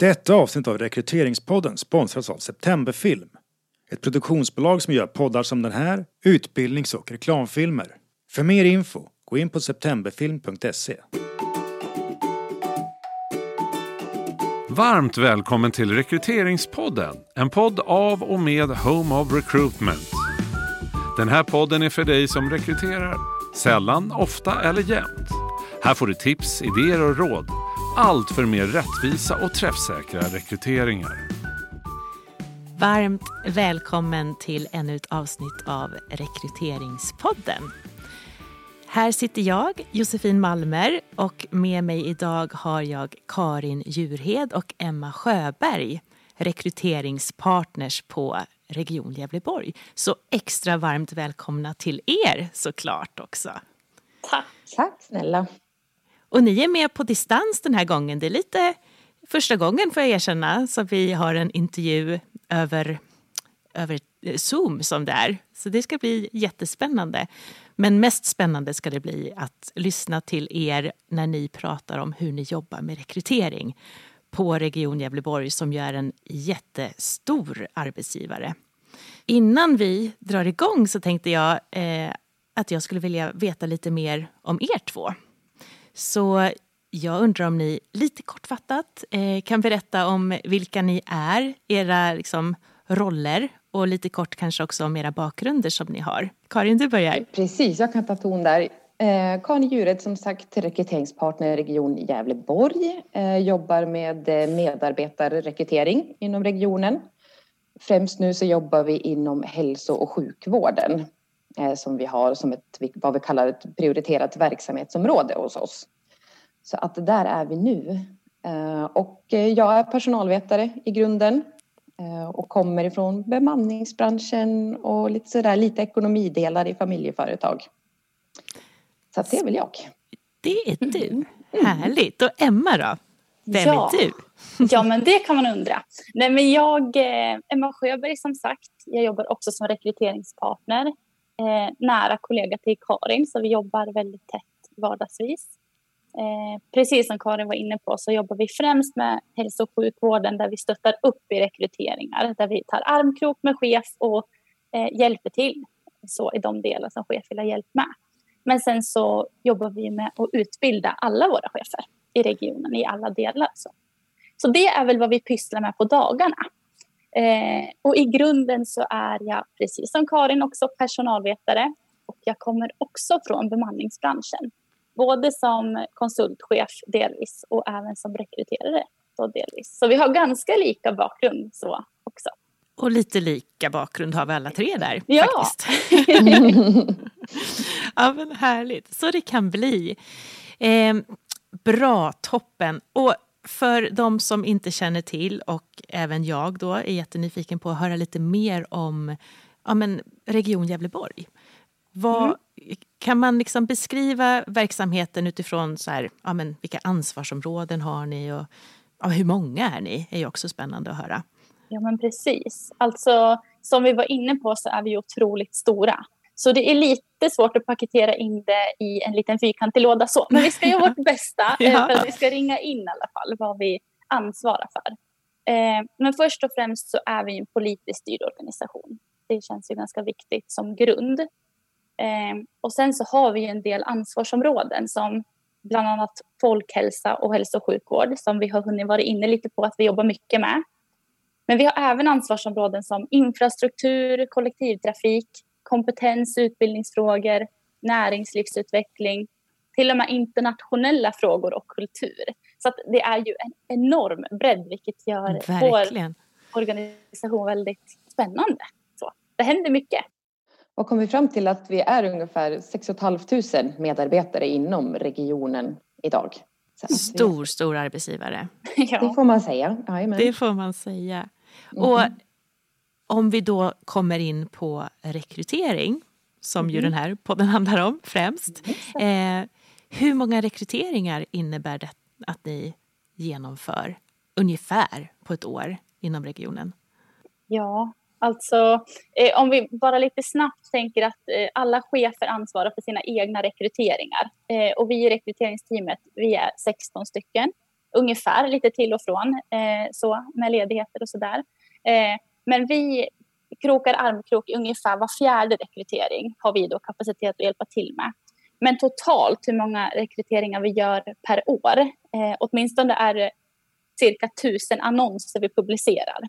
Detta avsnitt av Rekryteringspodden sponsras av Septemberfilm. Ett produktionsbolag som gör poddar som den här, utbildnings och reklamfilmer. För mer info, gå in på septemberfilm.se. Varmt välkommen till Rekryteringspodden, en podd av och med Home of Recruitment. Den här podden är för dig som rekryterar, sällan, ofta eller jämt. Här får du tips, idéer och råd. Allt för mer rättvisa och träffsäkra rekryteringar. Varmt välkommen till ännu ett avsnitt av Rekryteringspodden. Här sitter jag, Josefin Malmer, och med mig idag har jag Karin Djurhed och Emma Sjöberg, rekryteringspartners på Region Gävleborg. Så extra varmt välkomna till er såklart också. Tack. Tack snälla. Och ni är med på distans den här gången. Det är lite första gången får jag erkänna som vi har en intervju över, över eh, Zoom som det är. Så det ska bli jättespännande. Men mest spännande ska det bli att lyssna till er när ni pratar om hur ni jobbar med rekrytering på Region Gävleborg som ju är en jättestor arbetsgivare. Innan vi drar igång så tänkte jag eh, att jag skulle vilja veta lite mer om er två. Så jag undrar om ni lite kortfattat eh, kan berätta om vilka ni är, era liksom, roller och lite kort kanske också om era bakgrunder som ni har. Karin, du börjar. Precis, jag kan ta ton där. Eh, Karin Djured som sagt rekryteringspartner i Region Gävleborg. Eh, jobbar med eh, medarbetarrekrytering inom regionen. Främst nu så jobbar vi inom hälso och sjukvården som vi har som ett, vad vi kallar ett prioriterat verksamhetsområde hos oss. Så att där är vi nu. Eh, och jag är personalvetare i grunden eh, och kommer ifrån bemanningsbranschen och lite sådär lite ekonomidelar i familjeföretag. Så att det är väl jag. Det är du. Mm. Härligt. Och Emma då? Vem ja. är du? ja, men det kan man undra. Nej, men jag, Emma Sjöberg som sagt, jag jobbar också som rekryteringspartner eh, nära kollega till Karin så vi jobbar väldigt tätt vardagsvis. Eh, precis som Karin var inne på så jobbar vi främst med hälso och sjukvården där vi stöttar upp i rekryteringar, där vi tar armkrok med chef och eh, hjälper till så i de delar som chef vill ha hjälp med. Men sen så jobbar vi med att utbilda alla våra chefer i regionen i alla delar. Så, så det är väl vad vi pysslar med på dagarna. Eh, och i grunden så är jag, precis som Karin, också personalvetare. Och jag kommer också från bemanningsbranschen. Både som konsultchef delvis och även som rekryterare då delvis. Så vi har ganska lika bakgrund så också. Och lite lika bakgrund har vi alla tre där ja. faktiskt. ja men härligt, så det kan bli. Eh, bra, toppen. Och för de som inte känner till och även jag då är jättenyfiken på att höra lite mer om ja, men Region Gävleborg. Vad, mm. Kan man liksom beskriva verksamheten utifrån så här, ja, men vilka ansvarsområden har ni och ja, hur många är ni? är ju också spännande att höra. Ja men precis. Alltså som vi var inne på så är vi otroligt stora. Så det är lite svårt att paketera in det i en liten fyrkantig låda så. Men vi ska göra vårt bästa eh, ja. för att vi ska ringa in i alla fall vad vi ansvarar för. Eh, men först och främst så är vi en politiskt styrd organisation. Det känns ju ganska viktigt som grund. Eh, och sen så har vi en del ansvarsområden som bland annat folkhälsa och hälso och sjukvård som vi har hunnit vara inne lite på att vi jobbar mycket med. Men vi har även ansvarsområden som infrastruktur, kollektivtrafik, kompetens, utbildningsfrågor, näringslivsutveckling, till och med internationella frågor och kultur. Så det är ju en enorm bredd vilket gör Verkligen. vår organisation väldigt spännande. Så, det händer mycket. Och kom vi fram till att vi är ungefär 6 500 medarbetare inom regionen idag. Stor, stor arbetsgivare. ja. Det får man säga. Amen. Det får man säga. Och mm om vi då kommer in på rekrytering, som mm. ju den här podden handlar om främst. Eh, hur många rekryteringar innebär det att ni genomför ungefär på ett år inom regionen? Ja, alltså eh, om vi bara lite snabbt tänker att eh, alla chefer ansvarar för sina egna rekryteringar. Eh, och vi i rekryteringsteamet, vi är 16 stycken. ungefär lite till och från eh, så med ledigheter och sådär. Eh, men vi krokar armkrok ungefär var fjärde rekrytering har vi då kapacitet att hjälpa till med. Men totalt hur många rekryteringar vi gör per år, eh, åtminstone är det cirka tusen annonser vi publicerar.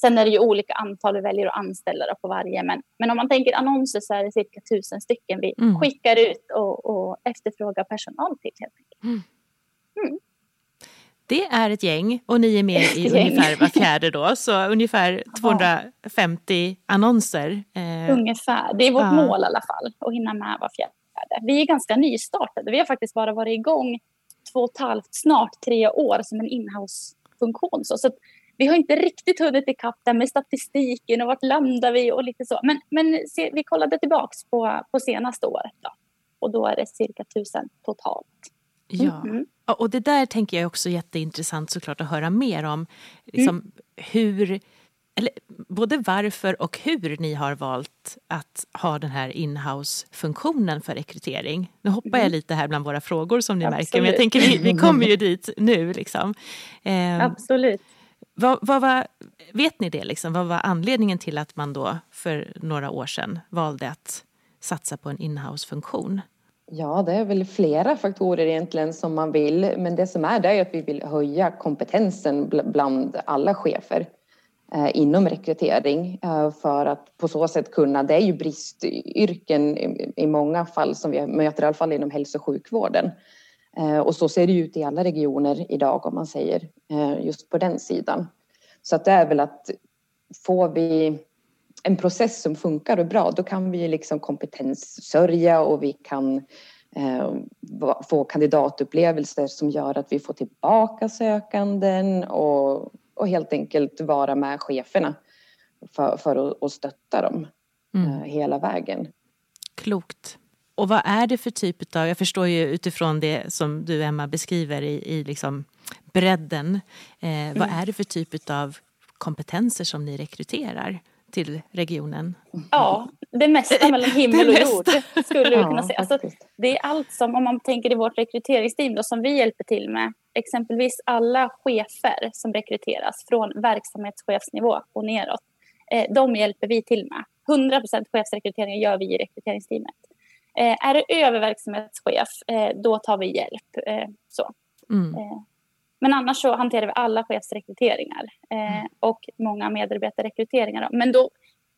Sen är det ju olika antal vi väljer att anställa på varje. Men, men om man tänker annonser så är det cirka tusen stycken vi mm. skickar ut och, och efterfrågar personal till. Helt enkelt. Mm. Mm. Det är ett gäng och ni är med i ungefär var fjärde då, så ungefär 250 annonser. Eh, ungefär, det är vårt ja. mål i alla fall, att hinna med var fjärde. Vi är ganska nystartade, vi har faktiskt bara varit igång två och ett halvt, snart tre år som en inhouse-funktion. Så, så vi har inte riktigt hunnit ikapp där med statistiken och vart landar vi och lite så. Men, men se, vi kollade tillbaks på, på senaste året då. Och då är det cirka tusen totalt. Ja, mm. och det där tänker jag också är jätteintressant såklart att höra mer om. Liksom, mm. hur, eller både varför och hur ni har valt att ha den här inhouse-funktionen för rekrytering. Nu hoppar mm. jag lite här bland våra frågor som ni Absolut. märker, men jag tänker vi, vi kommer ju dit nu. Liksom. Eh, Absolut. Vad, vad var, vet ni det? Liksom? Vad var anledningen till att man då för några år sedan valde att satsa på en inhouse-funktion? Ja, det är väl flera faktorer egentligen som man vill. Men det som är det är att vi vill höja kompetensen bland alla chefer eh, inom rekrytering eh, för att på så sätt kunna, det är ju bristyrken i, många fall som vi möter i alla fall inom hälso och sjukvården. Eh, och så ser det ut i alla regioner idag om man säger just på den sidan. Så att det är väl att får vi en process som funkar och bra, då kan vi liksom kompetenssörja och vi kan eh, få kandidatupplevelser som gör att vi får tillbaka sökanden och, och helt enkelt vara med cheferna för, för att, att stötta dem mm. eh, hela vägen. Klokt. Och vad är det för typ av, jag förstår ju utifrån det som du Emma beskriver i, i liksom bredden, eh, mm. vad är det för typ av kompetenser som ni rekryterar? Till regionen? Ja, det mesta mellan himmel och jord skulle du kunna säga. Alltså, det är allt som, om man tänker i vårt rekryteringsteam då, som vi hjälper till med, exempelvis alla chefer som rekryteras från verksamhetschefsnivå och neråt, eh, de hjälper vi till med. 100% chefsrekrytering gör vi i rekryteringsteamet. Eh, är det över verksamhetschef, eh, då tar vi hjälp. Eh, så. Mm. Men annars så hanterar vi alla chefsrekryteringar eh, mm. och många medarbetarrekryteringar. Men då,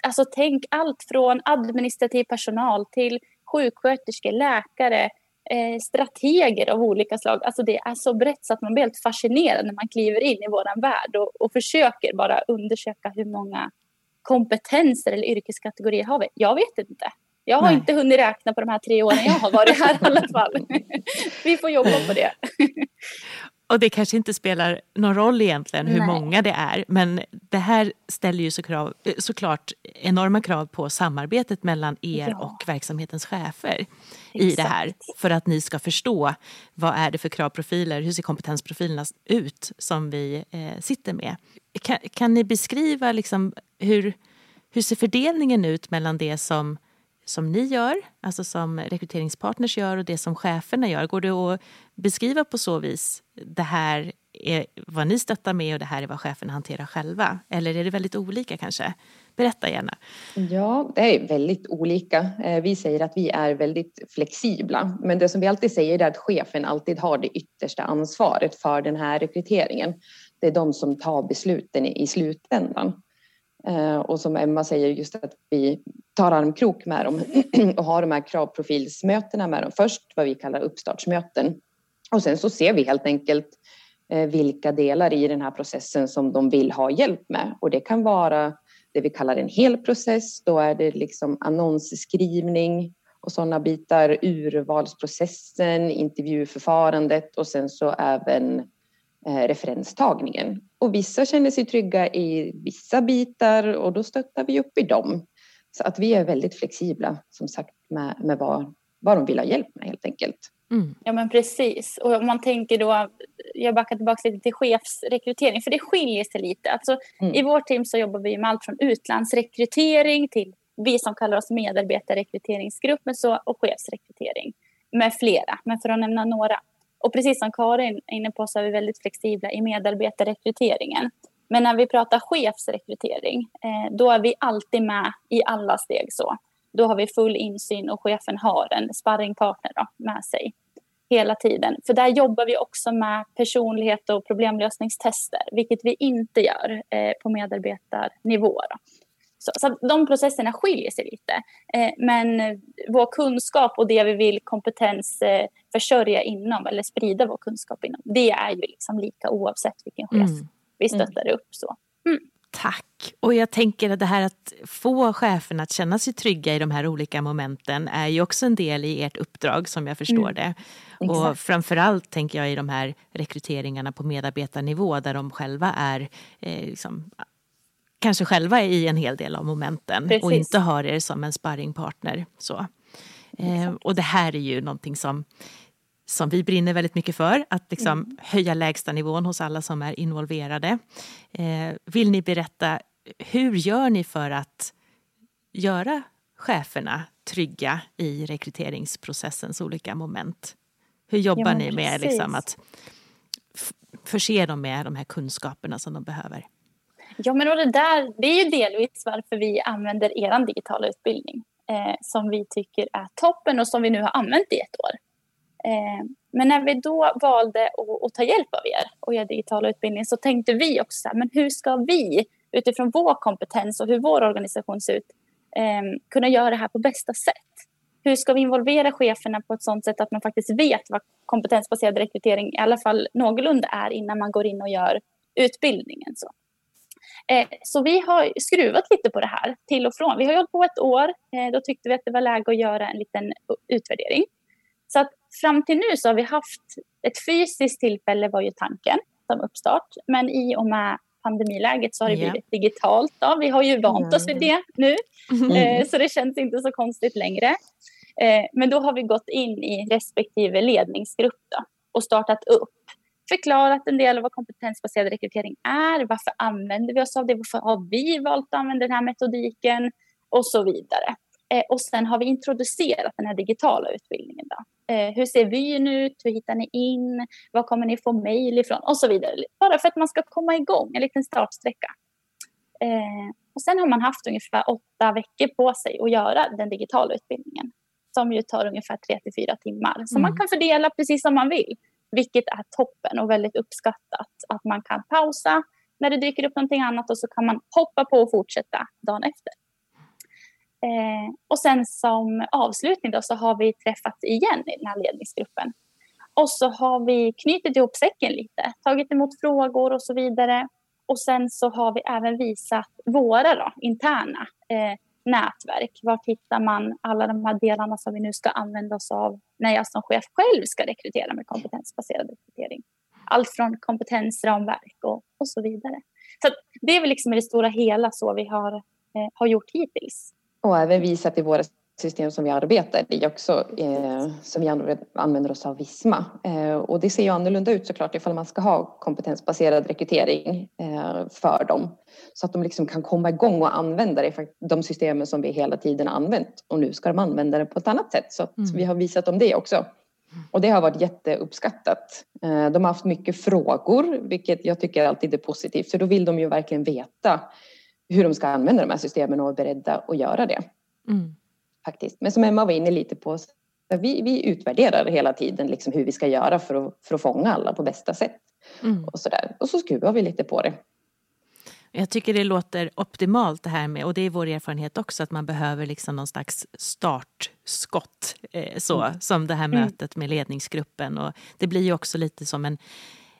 alltså tänk allt från administrativ personal till sjuksköterskor, läkare, eh, strateger av olika slag. Alltså det är så brett så att man blir helt fascinerad när man kliver in i vår värld och, och försöker bara undersöka hur många kompetenser eller yrkeskategorier har vi. Jag vet inte. Jag har Nej. inte hunnit räkna på de här tre åren jag har varit här i alla fall. Vi får jobba på det. Och det kanske inte spelar någon roll egentligen hur Nej. många det är. Men det här ställer ju så krav, såklart enorma krav på samarbetet mellan er ja. och verksamhetens chefer Exakt. i det här. För att ni ska förstå vad är det för kravprofiler, hur ser kompetensprofilerna ut som vi eh, sitter med. Kan, kan ni beskriva liksom hur, hur ser fördelningen ut mellan det som som ni gör, alltså som rekryteringspartners gör och det som cheferna gör? Går det att beskriva på så vis, det här är vad ni stöttar med och det här är vad cheferna hanterar själva? Eller är det väldigt olika kanske? Berätta gärna. Ja, det är väldigt olika. Eh, vi säger att vi är väldigt flexibla, men det som vi alltid säger är att chefen alltid har det yttersta ansvaret för den här rekryteringen. Det är de som tar besluten i slutändan. Eh, och som Emma säger, just att vi tar armkrok med dem och har de här kravprofilsmötena med dem först, vad vi kallar uppstartsmöten. Och sen så ser vi helt enkelt eh, vilka delar i den här processen som de vill ha hjälp med. Och det kan vara det vi kallar en hel process. Då är det liksom annonsskrivning och sådana bitar, urvalsprocessen, intervjuförfarandet och sen så även eh, referenstagningen. Och vissa känner sig trygga i vissa bitar och då stöttar vi upp i dem. Så att vi är väldigt flexibla som sagt med, med vad, vad de vill ha hjälp med helt enkelt. Mm. Ja men precis. Och om man tänker då, jag backar tillbaka lite till chefsrekrytering för det skiljer sig lite. Alltså, mm. I vårt team så jobbar vi med allt från utlandsrekrytering till vi som kallar oss medarbetarrekryteringsgruppen så, och chefsrekrytering med flera. Men för att nämna några och precis som Karin är inne på så är vi väldigt flexibla i medarbetarrekryteringen. Men när vi pratar chefsrekrytering, eh, då är vi alltid med i alla steg så. Då har vi full insyn och chefen har en sparringpartner då, med sig hela tiden. För där jobbar vi också med personlighet och problemlösningstester, vilket vi inte gör eh, på medarbetarnivå. Då. Så, så de processerna skiljer sig lite. Eh, men vår kunskap och det vi vill kompetensförsörja eh, inom eller sprida vår kunskap inom, det är ju liksom lika oavsett vilken chef mm. vi stöttar mm. upp. Så. Mm. Tack. Och jag tänker att det här att få cheferna att känna sig trygga i de här olika momenten är ju också en del i ert uppdrag som jag förstår mm. det. Exakt. Och framförallt tänker jag i de här rekryteringarna på medarbetarnivå där de själva är eh, liksom, kanske själva i en hel del av momenten Precis. och inte har er som en sparringpartner. Så. Eh, och det här är ju någonting som, som vi brinner väldigt mycket för, att liksom mm. höja lägstanivån hos alla som är involverade. Eh, vill ni berätta, hur gör ni för att göra cheferna trygga i rekryteringsprocessens olika moment? Hur jobbar ja, ni med liksom, att förse dem med de här kunskaperna som de behöver? Ja, men och det, där, det är ju delvis varför vi använder er digitala utbildning eh, som vi tycker är toppen och som vi nu har använt i ett år. Eh, men när vi då valde att, att, ta hjälp av er och er digitala utbildning så tänkte vi också men hur ska vi utifrån vår kompetens och hur vår organisation ser ut eh, kunna göra det här på bästa sätt? Hur ska vi involvera cheferna på ett sådant sätt att man faktiskt vet vad kompetensbaserad rekrytering i alla fall någorlunda är innan man går in och gör utbildningen. Så. Eh, så vi har skruvat lite på det här till och från. Vi har hållit på ett år. Eh, då tyckte vi att det var läge att göra en liten utvärdering. Så att fram till nu så har vi haft ett fysiskt tillfälle var ju tanken som uppstart. Men i och med pandemiläget så har det yeah. blivit digitalt. Då. Vi har ju vant oss vid det nu, mm. Eh, så det känns inte så konstigt längre. Men då har vi gått in i respektive ledningsgrupp då, och startat upp förklarat en del av vad kompetensbaserad rekrytering är. Varför använder vi oss av det? Varför har vi valt att använda den här metodiken? Och så vidare. Eh, och sen har vi introducerat den här digitala utbildningen. Då. Eh, hur ser vyn ut? Hur hittar ni in? Var kommer ni få mejl ifrån? Och så vidare. Bara för att man ska komma igång, en liten startsträcka. Eh, och sen har man haft ungefär åtta veckor på sig att göra den digitala utbildningen som ju tar ungefär tre till fyra timmar. Så mm. man kan fördela precis som man vill. Vilket är toppen och väldigt uppskattat. Att man kan pausa när det dyker upp någonting annat och så kan man hoppa på och fortsätta dagen efter. Eh, och sen som avslutning då så har vi träffats igen i den här ledningsgruppen. Och så har vi knutit ihop säcken lite, tagit emot frågor och så vidare. Och sen så har vi även visat våra då, interna eh, nätverk. Var hittar man alla de här delarna som vi nu ska använda oss av när jag som chef själv ska rekrytera med kompetensbaserad rekrytering? Allt från kompetensramverk och, och så vidare. Så det är väl liksom i det stora hela så vi har, eh, har gjort hittills. Och även visat i våra system som vi arbetar i också, eh, som vi använder oss av Visma. Eh, och det ser ju annorlunda ut såklart ifall man ska ha kompetensbaserad rekrytering eh, för dem. Så att de liksom kan komma igång och använda det, de systemen som vi hela tiden använt. Och nu ska de använda det på ett annat sätt. Så mm. vi har visat dem det också. Och det har varit jätteuppskattat. Eh, de har haft mycket frågor, vilket jag tycker alltid är positivt. För då vill de ju verkligen veta hur de ska använda de här systemen och är beredda att göra det. Mm faktiskt. Men som Emma var inne lite på, vi, vi utvärderar hela tiden liksom hur vi ska göra för att, för att fånga alla på bästa sätt. Mm. Och, så där. och så skruvar vi lite på det. Jag tycker det låter optimalt det här med, och det är vår erfarenhet också, att man behöver liksom någon slags startskott. Eh, så, mm. Som det här mm. mötet med ledningsgruppen. Och det blir ju också lite som en,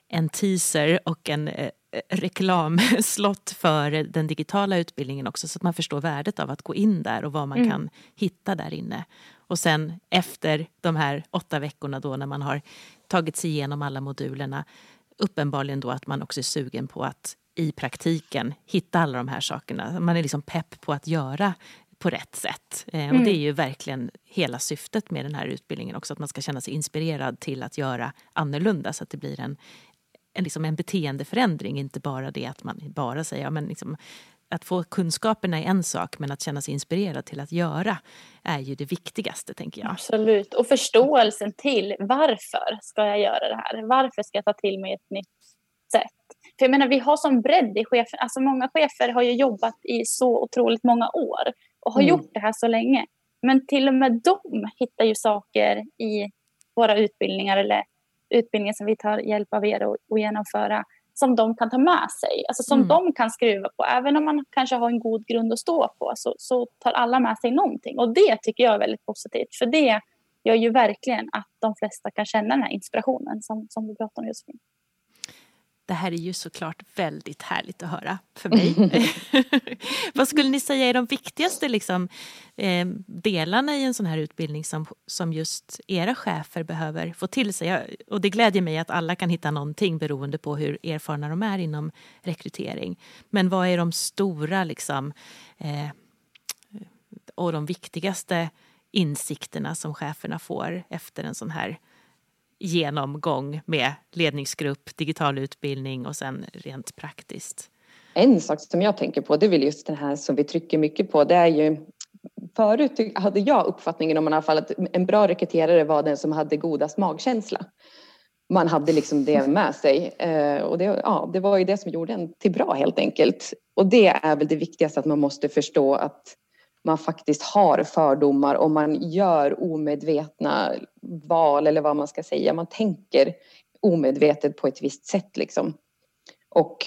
en teaser och en eh, reklamslott för den digitala utbildningen också så att man förstår värdet av att gå in där och vad man mm. kan hitta där inne. Och sen efter de här åtta veckorna då när man har tagit sig igenom alla modulerna uppenbarligen då att man också är sugen på att i praktiken hitta alla de här sakerna. Man är liksom pepp på att göra på rätt sätt. Eh, och det är mm. ju verkligen hela syftet med den här utbildningen också, att man ska känna sig inspirerad till att göra annorlunda så att det blir en, en, liksom en beteendeförändring, inte bara det att man bara säger ja, men liksom, att få kunskaperna är en sak men att känna sig inspirerad till att göra är ju det viktigaste tänker jag. Absolut, och förståelsen till varför ska jag göra det här? Varför ska jag ta till mig ett nytt sätt? För jag menar, vi har som bredd i chefer, alltså många chefer har ju jobbat i så otroligt många år och har mm. gjort det här så länge. Men till och med de hittar ju saker i våra utbildningar eller utbildningar som vi tar hjälp av er att genomföra som de kan ta med sig, alltså som mm. de kan skruva på. Även om man kanske har en god grund att stå på så, så tar alla med sig någonting. Och det tycker jag är väldigt positivt. För det gör ju verkligen att de flesta kan känna den här inspirationen som, som du pratar om Josefin. Det här är ju såklart väldigt härligt att höra för mig. Vad skulle ni säga är de viktigaste liksom, eh, delarna i en sån här utbildning som, som just era chefer behöver få till sig? Och det glädjer mig att alla kan hitta någonting beroende på hur erfarna de är inom rekrytering. Men vad är de stora liksom, eh, och de viktigaste insikterna som cheferna får efter en sån här genomgång med ledningsgrupp, digital utbildning och sen rent praktiskt? En sak som jag tänker på, det är väl just den här som vi trycker mycket på, det är ju Förut hade jag uppfattningen om i alla fall att en bra rekryterare var den som hade godast magkänsla. Man hade liksom det med sig eh, och det, ja, det var ju det som gjorde en till bra helt enkelt. Och det är väl det viktigaste att man måste förstå att man faktiskt har fördomar och man gör omedvetna val eller vad man ska säga. Man tänker omedvetet på ett visst sätt liksom. Och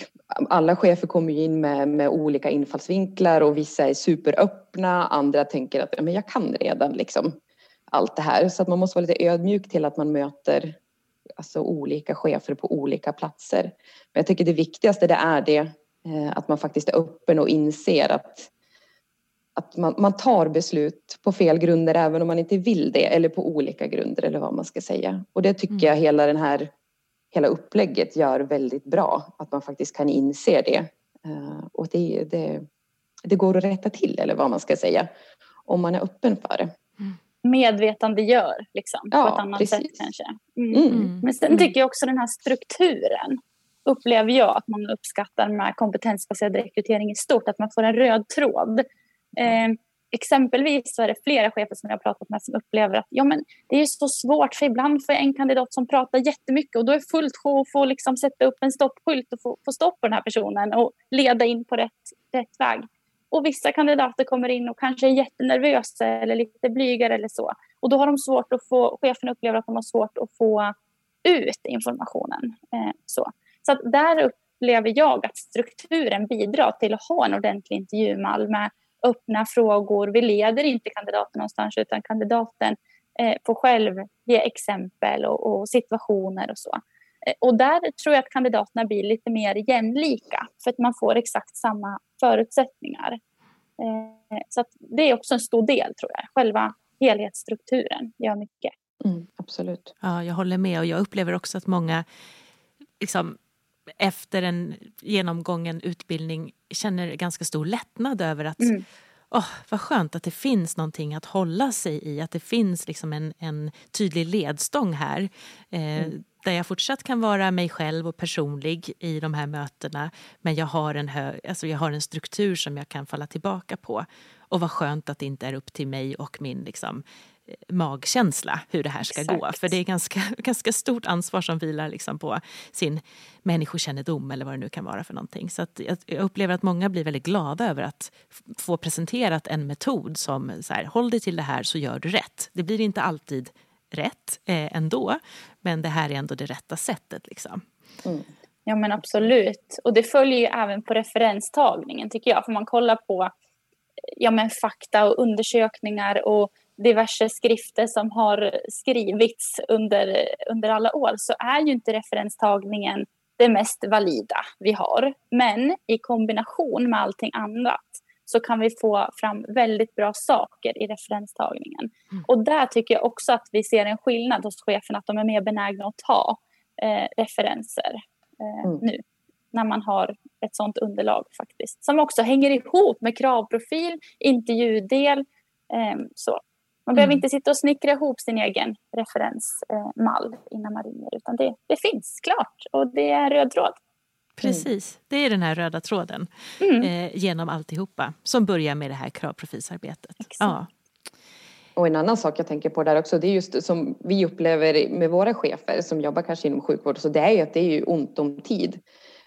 alla chefer kommer ju in med, med olika infallsvinklar och vissa är superöppna, andra tänker att men jag kan redan liksom allt det här. Så att man måste vara lite ödmjuk till att man möter alltså, olika chefer på olika platser. Men jag tycker det viktigaste det är det eh, att man faktiskt är öppen och inser att att man, man tar beslut på fel grunder även om man inte vill det eller på olika grunder eller vad man ska säga. Och det tycker mm. jag hela den här hela upplägget gör väldigt bra. Att man faktiskt kan inse det. Uh, och det, det, det går att rätta till eller vad man ska säga. Om man är öppen för det. Mm. Medvetandegör liksom, ja, på ett annat precis. sätt kanske. Mm. Mm. Men sen tycker jag också den här strukturen upplever jag att man uppskattar med kompetensbaserad rekrytering i stort. Att man får en röd tråd Eh, exempelvis så är det flera chefer som jag har pratat med som upplever att ja, men det är så svårt för ibland får jag en kandidat som pratar jättemycket och då är det fullt sjå att få liksom sätta upp en stoppskylt och få, få stopp på den här personen och leda in på rätt, rätt väg. Och vissa kandidater kommer in och kanske är jättenervösa eller lite blygare eller så. Och då har de svårt att få, chefen upplever att de har svårt att få ut informationen. Eh, så så att där upplever jag att strukturen bidrar till att ha en ordentlig intervjumall med öppna frågor. Vi leder inte kandidaten någonstans utan kandidaten eh, får själv ge exempel och, och, situationer och så. Eh, och där tror jag att kandidaterna blir lite mer jämlika för att man får exakt samma förutsättningar. Eh, så det är också en stor del tror jag. Själva helhetsstrukturen gör mycket. Mm, absolut. Ja, jag håller med och jag upplever också att många liksom, efter en genomgången utbildning känner ganska stor lättnad över att mm. Oh, vad skönt att det finns någonting att hålla sig i, att det finns liksom en, en tydlig ledstång här. Eh, mm. Där jag fortsatt kan vara mig själv och personlig i de här mötena men jag har, en hö, alltså jag har en struktur som jag kan falla tillbaka på. Och vad skönt att det inte är upp till mig och min liksom, magkänsla hur det här ska Exakt. gå. För det är ganska, ganska stort ansvar som vilar liksom på sin människokännedom eller vad det nu kan vara för någonting. Så jag upplever att många blir väldigt glada över att få presenterat en metod som så här, håll dig till det här så gör du rätt. Det blir inte alltid rätt eh, ändå, men det här är ändå det rätta sättet. Liksom. Mm. Ja men absolut. Och det följer ju även på referenstagningen tycker jag. Får man kolla på ja, men fakta och undersökningar och diverse skrifter som har skrivits under, under alla år så är ju inte referenstagningen det mest valida vi har. Men i kombination med allting annat så kan vi få fram väldigt bra saker i referenstagningen. Mm. Och där tycker jag också att vi ser en skillnad hos cheferna, att de är mer benägna att ta eh, referenser eh, mm. nu när man har ett sådant underlag faktiskt. Som också hänger ihop med kravprofil, intervjudel. Eh, så. Man mm. behöver inte sitta och snickra ihop sin egen referensmall eh, innan man ringer utan det, det finns klart och det är en röd tråd. Precis, det är den här röda tråden Mm. eh, genom alltihopa som börjar med det här kravprofilsarbetet. Ja. Och en annan sak jag tänker på där också, det är just som vi upplever med våra chefer som jobbar kanske inom sjukvård, så det är ju att det är ju ont om tid.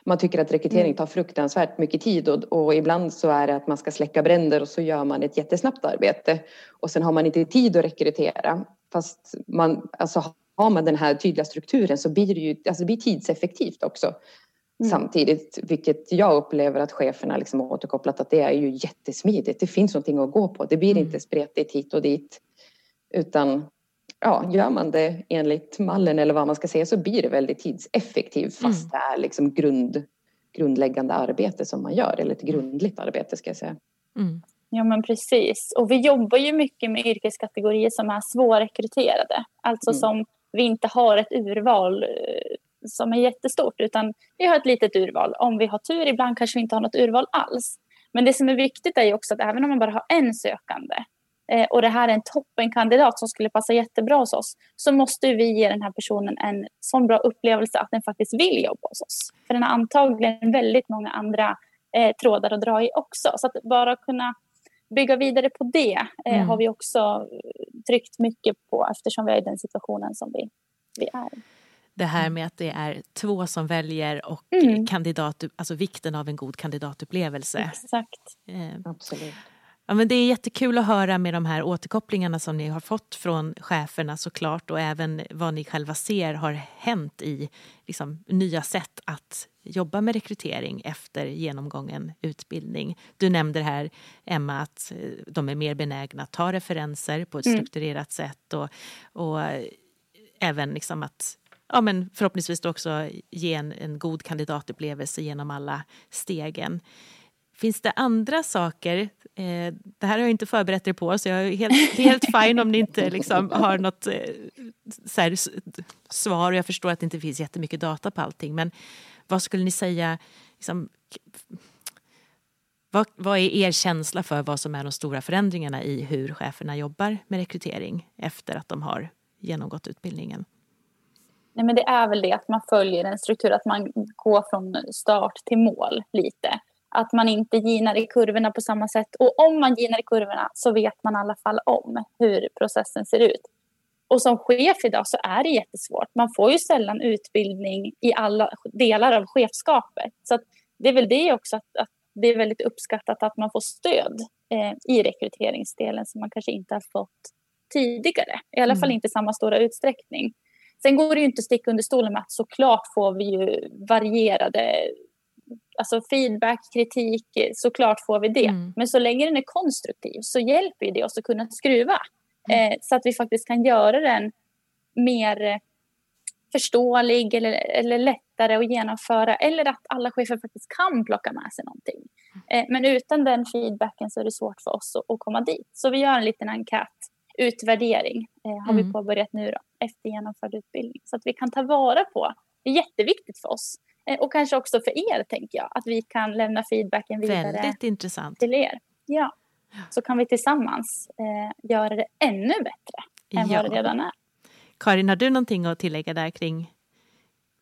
Man tycker att rekrytering tar fruktansvärt mycket tid och, och ibland så är det att man ska släcka bränder och så gör man ett jättesnabbt arbete och sen har man inte tid att rekrytera. Fast man, alltså har man den här tydliga strukturen så blir det ju alltså det blir tidseffektivt också. Mm. Samtidigt, vilket jag upplever att cheferna liksom har återkopplat att det är ju jättesmidigt. Det finns någonting att gå på. Det blir Mm. inte spretigt hit och dit. Utan ja, gör man det enligt mallen eller vad man ska säga så blir det väldigt tidseffektivt fast Mm. det är liksom grund, grundläggande arbete som man gör. Eller ett grundligt arbete ska jag säga. Mm. Ja men precis. Och vi jobbar ju mycket med yrkeskategorier som är svårrekryterade. Alltså Mm. som vi inte har ett urval eh, som är jättestort utan vi har ett litet urval. Om vi har tur, ibland kanske vi inte har något urval alls. Men det som är viktigt är ju också att även om man bara har en sökande och det här är en toppenkandidat som skulle passa jättebra hos oss så måste vi ge den här personen en sån bra upplevelse att den faktiskt vill jobba hos oss. För den har antagligen väldigt många andra eh, trådar att dra i också. Så att bara kunna bygga vidare på det eh, Mm. har vi också eh, tryckt mycket på eftersom vi är i den situationen som vi, vi är. Det här med att det är två som väljer och Mm. kandidat, alltså vikten av en god kandidatupplevelse. Exakt. Eh, Absolut. Ja, men det är jättekul att höra med de här återkopplingarna som ni har fått från cheferna såklart och även vad ni själva ser har hänt i liksom, nya sätt att jobba med rekrytering efter genomgången utbildning. Du nämnde det här, Emma, att eh, de är mer benägna att ta referenser på ett Mm. strukturerat sätt och, och eh, även liksom att ja, men förhoppningsvis också ge en, en god kandidatupplevelse genom alla stegen. Finns det andra saker? Eh, det här har jag inte förberett er på så jag är helt, helt fine om ni inte liksom har något eh, så här, svar. Jag förstår att det inte finns jättemycket data på allting men vad skulle ni säga liksom, vad, vad är er känsla för vad som är de stora förändringarna i hur cheferna jobbar med rekrytering efter att de har genomgått utbildningen? Nej, men det är väl det att man följer en struktur, att man går från start till mål lite. Att man inte ginar i kurvorna på samma sätt. Och om man ginar i kurvorna så vet man i alla fall om hur processen ser ut. Och som chef idag så är det jättesvårt. Man får ju sällan utbildning i alla delar av chefskapet. Så det är väl det också att, att det är väldigt uppskattat att man får stöd eh, i rekryteringsdelen som man kanske inte har fått tidigare. I alla fall Mm. inte i samma stora utsträckning. Sen går det ju inte att sticka under stolen med att såklart får vi ju varierade alltså feedback, kritik, såklart får vi det. Mm. Men så länge den är konstruktiv så hjälper det oss att kunna skruva. Eh, så att vi faktiskt kan göra den mer eh, förståelig eller, eller lättare att genomföra. Eller att alla chefer faktiskt kan plocka med sig någonting. Eh, men utan den feedbacken så är det svårt för oss att, att komma dit. Så vi gör en liten enkät, utvärdering eh, har Mm. vi påbörjat nu då, efter genomförd utbildning. Så att vi kan ta vara på, det är jätteviktigt för oss. Eh, och kanske också för er tänker jag, att vi kan lämna feedbacken vidare Väldigt intressant. till er. Ja. Så kan vi tillsammans eh, göra det ännu bättre än Ja. vad det redan är. Karin, har du någonting att tillägga där kring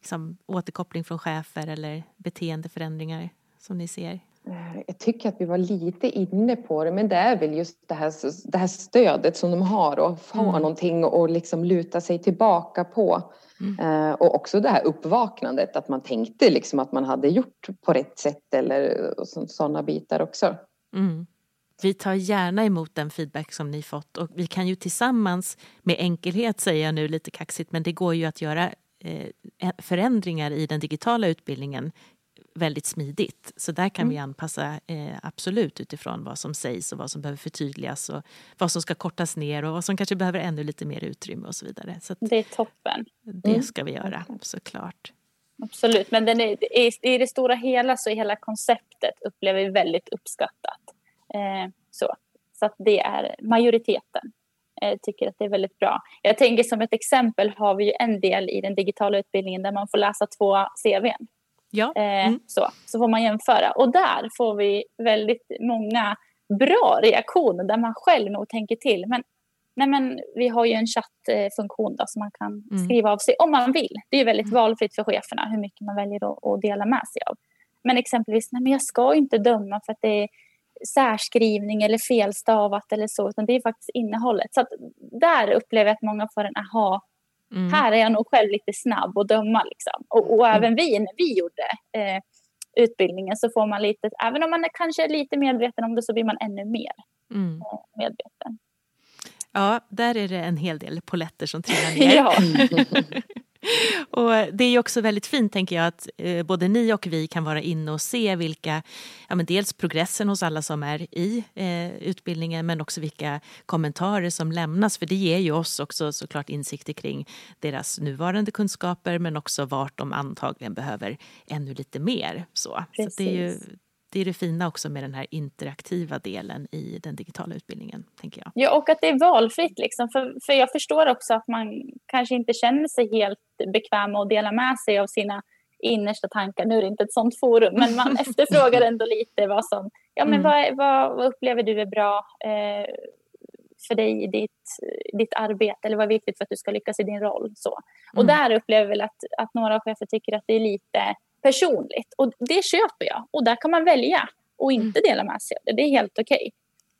liksom, återkoppling från chefer eller beteendeförändringar som ni ser? Eh, Jag tycker att vi var lite inne på det, men det är väl just det här, det här stödet som de har och ha Mm. någonting att liksom luta sig tillbaka på. Mm. Eh, och också det här uppvaknandet, att man tänkte liksom att man hade gjort på rätt sätt eller sådana bitar också. Mm. Vi tar gärna emot den feedback som ni fått och vi kan ju tillsammans med enkelhet säger jag nu lite kaxigt men det går ju att göra eh, förändringar i den digitala utbildningen väldigt smidigt. Så där kan vi anpassa eh, absolut utifrån vad som sägs och vad som behöver förtydligas och vad som ska kortas ner och vad som kanske behöver ännu lite mer utrymme och så vidare. Så Det är toppen. det ska vi göra såklart. Absolut. Men den är, i, i det stora hela så är hela konceptet upplever vi väldigt uppskattat. Eh, så. så att det är majoriteten eh, tycker att det är väldigt bra. Jag tänker som ett exempel har vi ju en del i den digitala utbildningen där man får läsa två CVn. Ja, Eh, Mm. så, så får man jämföra. Och där får vi väldigt många bra reaktioner där man själv nog tänker till. Men nej men vi har ju en chattfunktion då som man kan mm. skriva av sig om man vill. Det är väldigt mm. valfritt för cheferna hur mycket man väljer att, att dela med sig av. Men exempelvis, nej men jag ska inte döma för att det är särskrivning eller felstavat eller så, utan det är faktiskt innehållet. Så där upplever jag att många får en aha, mm. här är jag nog själv lite snabb att döma. Liksom. Och, och mm. även vi, när vi gjorde eh, utbildningen så får man lite, även om man är kanske lite medveten om det så blir man ännu mer mm. Eh, medveten. Ja, där är det en hel del poletter som trillar ner. ja. och det är också väldigt fint tänker jag att eh, både ni och vi kan vara inne och se vilka, ja, men dels progressen hos alla som är i eh, utbildningen men också vilka kommentarer som lämnas för det ger ju oss också såklart insikter kring deras nuvarande kunskaper men också vart de antagligen behöver ännu lite mer. Så, så det är ju det är det fina också med den här interaktiva delen i den digitala utbildningen. tänker jag. Ja, och att det är valfritt. Liksom. För, för jag förstår också att man kanske inte känner sig helt bekväm med att dela med sig av sina innersta tankar. Nu är det inte ett sånt forum, men man efterfrågar ändå lite vad som... Ja, men mm. vad, vad, vad, upplever du är bra eh, för dig i ditt, ditt arbete? Eller vad är viktigt för att du ska lyckas i din roll? Så. Och mm. där upplever jag väl att, att några chefer tycker att det är lite personligt. Och det köper jag. Och där kan man välja och inte mm. dela med sig av det. Det är helt okej.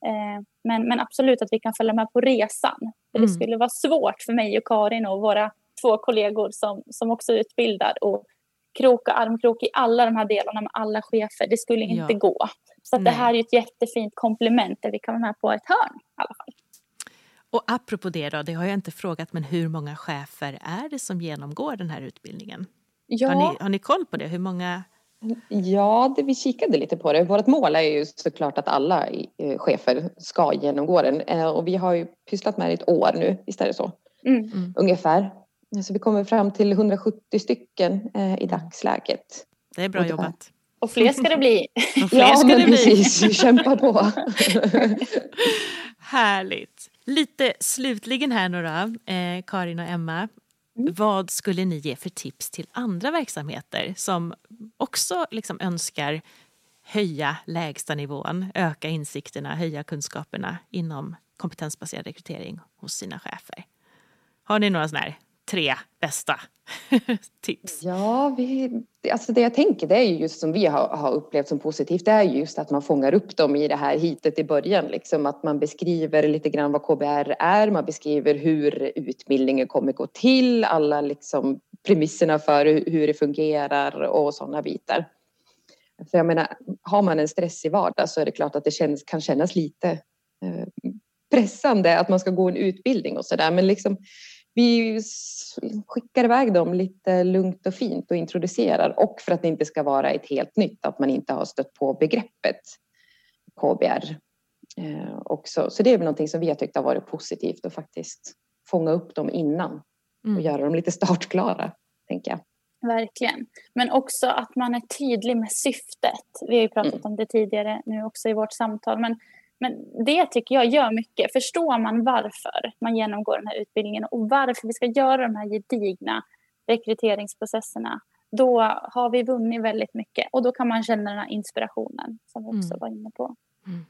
Okay. Eh, men, men absolut att vi kan följa med på resan. För det mm. skulle vara svårt för mig och Karin och våra två kollegor som, som också utbildar och kroka armkrok i alla de här delarna med alla chefer. Det skulle inte ja. gå. Så det här är ett jättefint komplement där vi kan vara med på ett hörn i alla fall. Och apropå det då, det har jag inte frågat, men hur många chefer är det som genomgår den här utbildningen? Ja. Har, ni, har ni koll på det? Hur många? Ja, det, vi kikade lite på det. Vårt mål är ju såklart att alla eh, chefer ska genomgå den. Eh, och vi har ju pysslat med det ett år nu, visst är det så? Mm. mm. Ungefär. Så vi kommer fram till 170 stycken eh, i dagsläget. Det är bra Ungefär. jobbat. Och fler ska det bli. Och fler ja, ska det bli. precis. Vi kämpar på. Härligt. Lite slutligen här nu då, eh, Karin och Emma. Mm. Vad skulle ni ge för tips till andra verksamheter som också liksom önskar höja lägstanivån, öka insikterna, höja kunskaperna inom kompetensbaserad rekrytering hos sina chefer? Har ni några sådana här tre bästa tips? Ja, vi, alltså det jag tänker det är ju just som vi har, har, upplevt som positivt, det är just att man fångar upp dem i det här hitet i början, liksom att man beskriver lite grann vad KBR är, man beskriver hur utbildningen kommer gå till, alla liksom premisserna för hur det fungerar och sådana bitar. För jag menar, har man en stressig vardag så är det klart att det känns, kan kännas lite eh, pressande att man ska gå en utbildning och så där, men liksom vi skickar iväg dem lite lugnt och fint och introducerar och för att det inte ska vara ett helt nytt, att man inte har stött på begreppet KBR eh, också. Så det är väl någonting som vi har tyckt har varit positivt att faktiskt fånga upp dem innan och mm. göra dem lite startklara, tänker jag. Verkligen. Men också att man är tydlig med syftet. Vi har ju pratat mm. om det tidigare nu också i vårt samtal. Men men det tycker jag gör mycket. Förstår man varför man genomgår den här utbildningen och varför vi ska göra de här gedigna rekryteringsprocesserna, då har vi vunnit väldigt mycket. Och då kan man känna den här inspirationen som vi också mm. var inne på. Mm.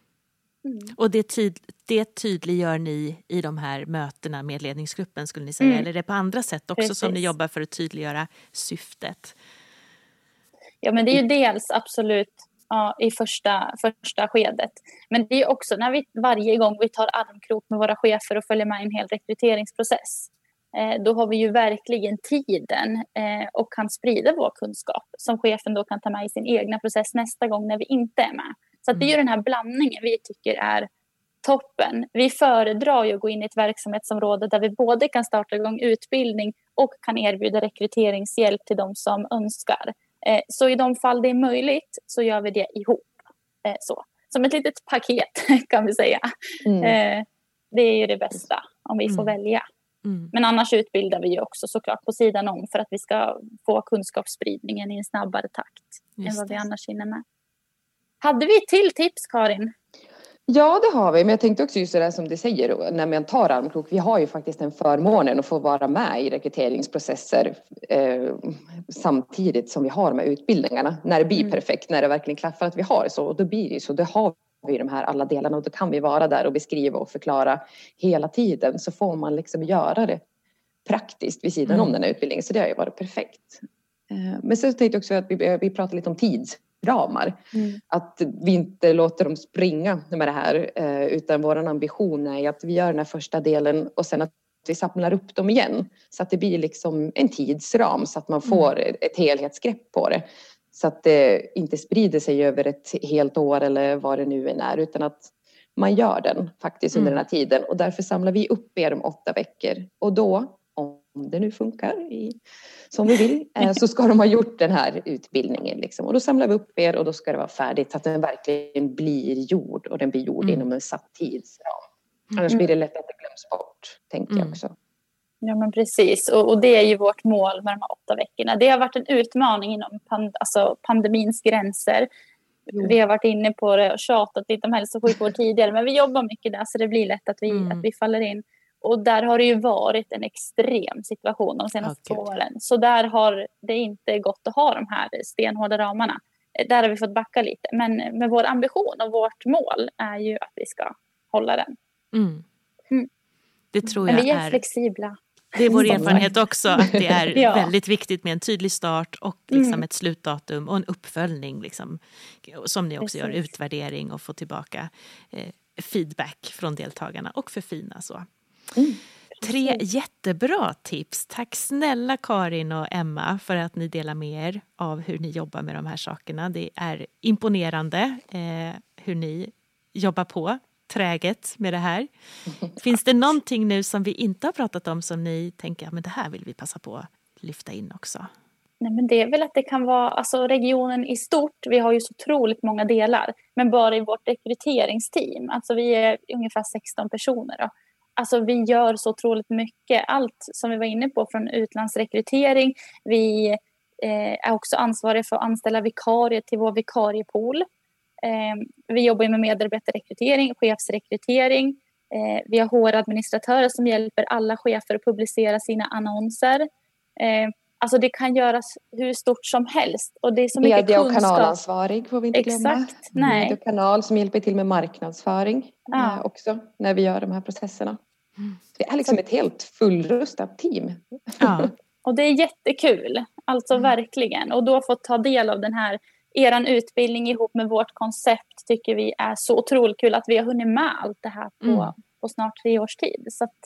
Mm. Och det, tyd det tydliggör ni i de här mötena med ledningsgruppen skulle ni säga? Mm. Eller är det på andra sätt också Precis. som ni jobbar för att tydliggöra syftet? Ja men det är ju dels absolut ja, i första, första skedet. Men det är också när vi varje gång vi tar armkrok med våra chefer och följer med i en hel rekryteringsprocess. Eh, då har vi ju verkligen tiden eh, och kan sprida vår kunskap som chefen då kan ta med i sin egna process nästa gång när vi inte är med. Så det är ju mm. den här blandningen vi tycker är toppen. Vi föredrar ju att gå in i ett verksamhetsområde där vi både kan starta igång utbildning och kan erbjuda rekryteringshjälp till de som önskar. Eh, så i de fall det är möjligt så gör vi det ihop. Eh, så. Som ett litet paket kan vi säga. Mm. Eh, det är ju det bästa om vi får mm. välja. Mm. Men annars utbildar vi ju också såklart på sidan om för att vi ska få kunskapsspridningen i en snabbare takt Just än vad vi annars hinner med. Hade vi till tips Karin? Ja, det har vi. Men jag tänkte också just det där som du säger när man tar armkrok. Vi har ju faktiskt en förmånen att få vara med i rekryteringsprocesser eh, samtidigt som vi har de här utbildningarna. När det blir mm. perfekt, när det verkligen klaffar att vi har så. Och då blir det så. Det har vi de här alla delarna och då kan vi vara där och beskriva och förklara hela tiden så får man liksom göra det praktiskt vid sidan mm. om den här utbildningen så det har ju varit perfekt. Eh, men sen tänkte jag också att vi, vi pratar lite om tidsramar. Mm. Att vi inte låter dem springa med det här eh, utan vår ambition är att vi gör den här första delen och sen att vi samlar upp dem igen så att det blir liksom en tidsram så att man får mm. ett helhetsgrepp på det. Så att det inte sprider sig över ett helt år eller vad det nu än är utan att man gör den faktiskt under mm. den här tiden och därför samlar vi upp er om åtta veckor och då om det nu funkar i, som vi vill eh, så ska de ha gjort den här utbildningen liksom. och då samlar vi upp er och då ska det vara färdigt så att den verkligen blir gjord och den blir gjord mm. inom en satt tidsram. Annars mm. blir det lätt att det glöms bort, tänker jag mm. också. Ja men precis och, och, det är ju vårt mål med de här åtta veckorna. Det har varit en utmaning inom pand, alltså pandemins gränser. Mm. Vi har varit inne på det och tjatat lite om hälso och sjukvård tidigare men vi jobbar mycket där så det blir lätt att vi, mm. att vi faller in. Och där har det ju varit en extrem situation de senaste okay. två åren. Så där har det inte gått att ha de här stenhårda ramarna. Där har vi fått backa lite. Men med vår ambition och vårt mål är ju att vi ska hålla den. Mm. Mm. Det tror jag Men vi är, är flexibla. Det är vår erfarenhet också att det är ja. väldigt viktigt med en tydlig start och liksom mm. ett slutdatum och en uppföljning. Liksom, som ni också Precis. gör, utvärdering och få tillbaka eh, feedback från deltagarna och förfina så. Mm. Tre jättebra tips. Tack snälla Karin och Emma för att ni delar med er av hur ni jobbar med de här sakerna. Det är imponerande eh, hur ni jobbar på träget med det här. Finns det någonting nu som vi inte har pratat om som ni tänker att det här vill vi passa på att lyfta in också? Nej, men det är väl att det kan vara alltså regionen i stort. Vi har ju så otroligt många delar, men bara i vårt rekryteringsteam. Alltså vi är ungefär 16 personer. Då. Alltså vi gör så otroligt mycket. Allt som vi var inne på från utlandsrekrytering. Vi eh, är också ansvariga för att anställa vikarier till vår vikariepool. Eh, vi jobbar med medarbetarrekrytering, chefsrekrytering. Eh, vi har HR-administratörer som hjälper alla chefer att publicera sina annonser. Ehm, Eh, alltså det kan göras hur stort som helst. Och det är så mycket Media och kanalansvarig får vi inte Exakt, glömma. Nej. Media och kanal som hjälper till med marknadsföring ja. också när vi gör de här processerna. Det är liksom ett helt fullrustat team. Ja. Och det är jättekul, alltså mm. verkligen. Och då få ta del av den här er utbildning ihop med vårt koncept tycker vi är så otroligt kul att vi har hunnit med allt det här på, mm. på snart tre års tid. Så att,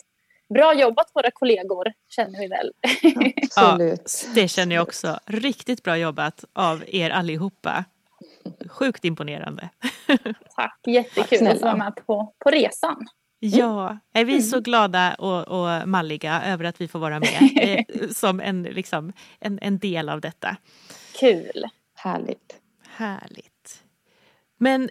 bra jobbat våra kollegor känner vi väl. Absolut. Ja, det känner jag också. Riktigt bra jobbat av er allihopa. Sjukt imponerande. Tack, jättekul Tack, att vara med på, på resan. Mm. Ja, är vi så glada och, och malliga över att vi får vara med eh, som en, liksom, en, en del av detta. Kul. Härligt. Härligt. Men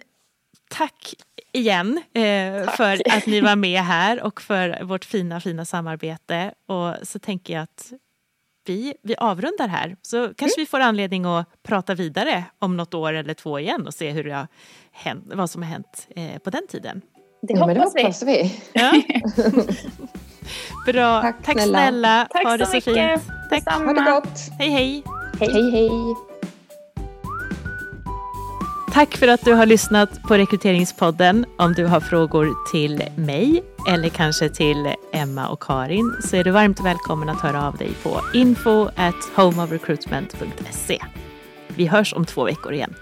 tack igen eh, tack. för att ni var med här och för vårt fina, fina samarbete. Och så tänker jag att vi, vi avrundar här. Så kanske mm. vi får anledning att prata vidare om något år eller två igen och se hur det har hänt, vad som har hänt eh, på den tiden. Det hoppas, ja, det hoppas vi. vi. Ja. Bra. Tack, Tack snälla. snälla. Tack ha det så, så mycket. fint. Tack. Ha det gott. Hej, hej. Hej, hej. hej. Tack för att du har lyssnat på Rekryteringspodden. Om du har frågor till mig eller kanske till Emma och Karin så är du varmt välkommen att höra av dig på info at homeofrecruitment.se. Vi hörs om två veckor igen.